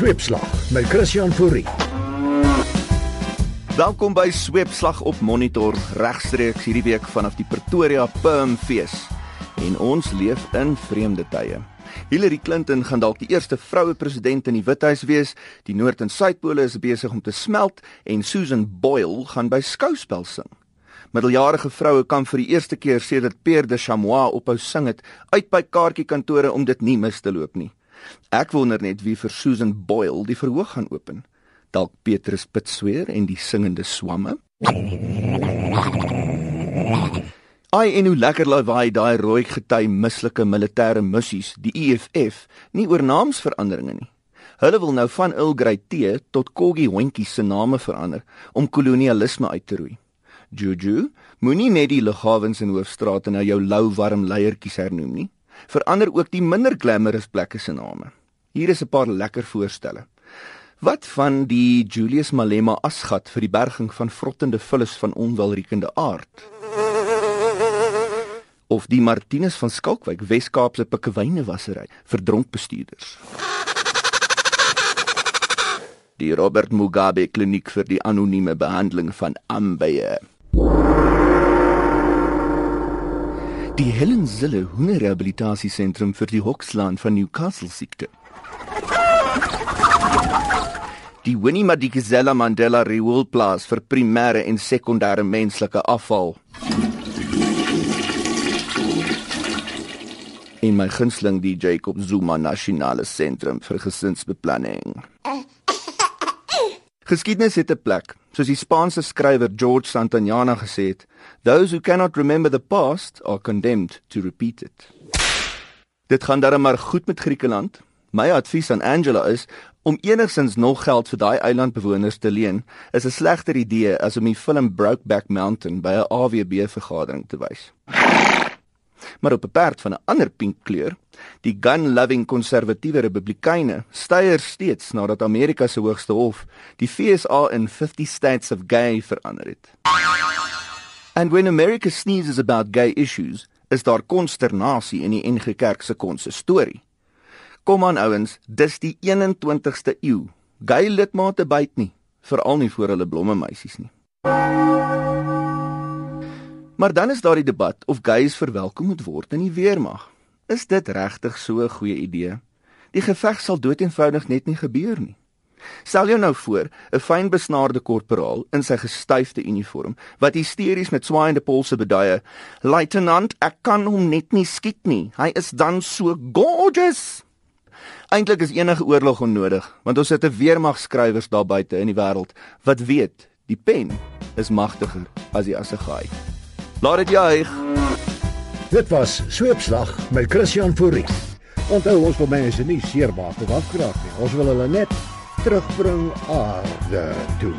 Sweepslag met Christian Fourie. Welkom by Sweepslag op Monitor regstreeks hierdie week vanaf die Pretoria Perm Fees. En ons leef in vreemde tye. Hillary Clinton gaan dalk die eerste vroue president in die Withuis wees. Die Noord- en Suidpole is besig om te smelt en Susan Boyle gaan by skouspel sing. Middeljarige vroue kan vir die eerste keer sedert Pierre de Chamois ophou sing het uit by kaartjiekantore om dit nie mis te loop nie. Ek wonder net wie vir Susan Boyle die verhoog gaan open. Dalk Petrus Pitsweer en die singende swamme. Ai en hoe lekker laai daai rooi gety mislike militêre missies, die EFF, nie oor naamsveranderinge nie. Hulle wil nou van Earl Grey tee tot Koggie hondjie se name verander om kolonialisme uit te roei. Juju, moenie net die lughawens en hoofstrate nou jou lou warm leiertjies hernoem nie. Verander ook die minder glamorous plekke se name. Hier is 'n paar lekker voorstelle. Wat van die Julius Malema asgat vir die berging van vrottende vullis van onwelriekende aard? Of die Martinus van Skalkwyk Wes-Kaapse pikkewyne wassery vir dronk bestuurders? Die Robert Mugabe kliniek vir die anonieme behandeling van ambeye. Die Helen Zille Hoenderrehabilitasiesentrum vir die Hoxland van Newcastle siekte. Die Winnie Madikizela Mandela Rioolplaas vir primêre en sekondêre menslike afval. In my gunsteling die Jacob Zuma Nasionale Sentrum vir gesinsbeplanning. Geskiedenis het 'n plek, soos die Spaanse skrywer George Santayana gesê het, those who cannot remember the past are condemned to repeat it. Dit gaan darem maar goed met Griekeland. My advies aan Angela is om enigsins nog geld vir daai eilandbewoners te leen, is 'n slegter idee as om die film Brokeback Mountain by 'n AWB vergadering te wys. Maar op 'n perd van 'n ander pink kleur, die gun-loving konservatiewe Republikeine styer steeds nadat Amerika se hoogste hof die FSA in 50 states of gay verander het. And when America sneezes about gay issues, is daar konsternasie in die NG Kerk se konsistorie. Kom aan ouens, dis die 21ste eeu. Gay lidmate byt nie, veral nie vir hulle blomme meisies nie. Maar dan is daar die debat of gays verwelkom moet word in die weermag. Is dit regtig so 'n goeie idee? Die geveg sal doeteenvoudig net nie gebeur nie. Stel jou nou voor, 'n fyn besnaarde korporaal in sy gestyfde uniform wat hysteries met swaaiende polse beduie: "Luitenant, ek kan hom net nie skiet nie. Hy is dan so gorgeous." Eintlik is enige oorlog onnodig, want ons het 'n weermagskrywers daar buite in die wêreld wat weet die pen is magtiger as die assegaai. Laat dit juig. Dit was Sweepslag met Christian Fourie. Onthou ons wil mense nie seermaak of afkraak nie. Ons wil hulle net terugbring aarde toe.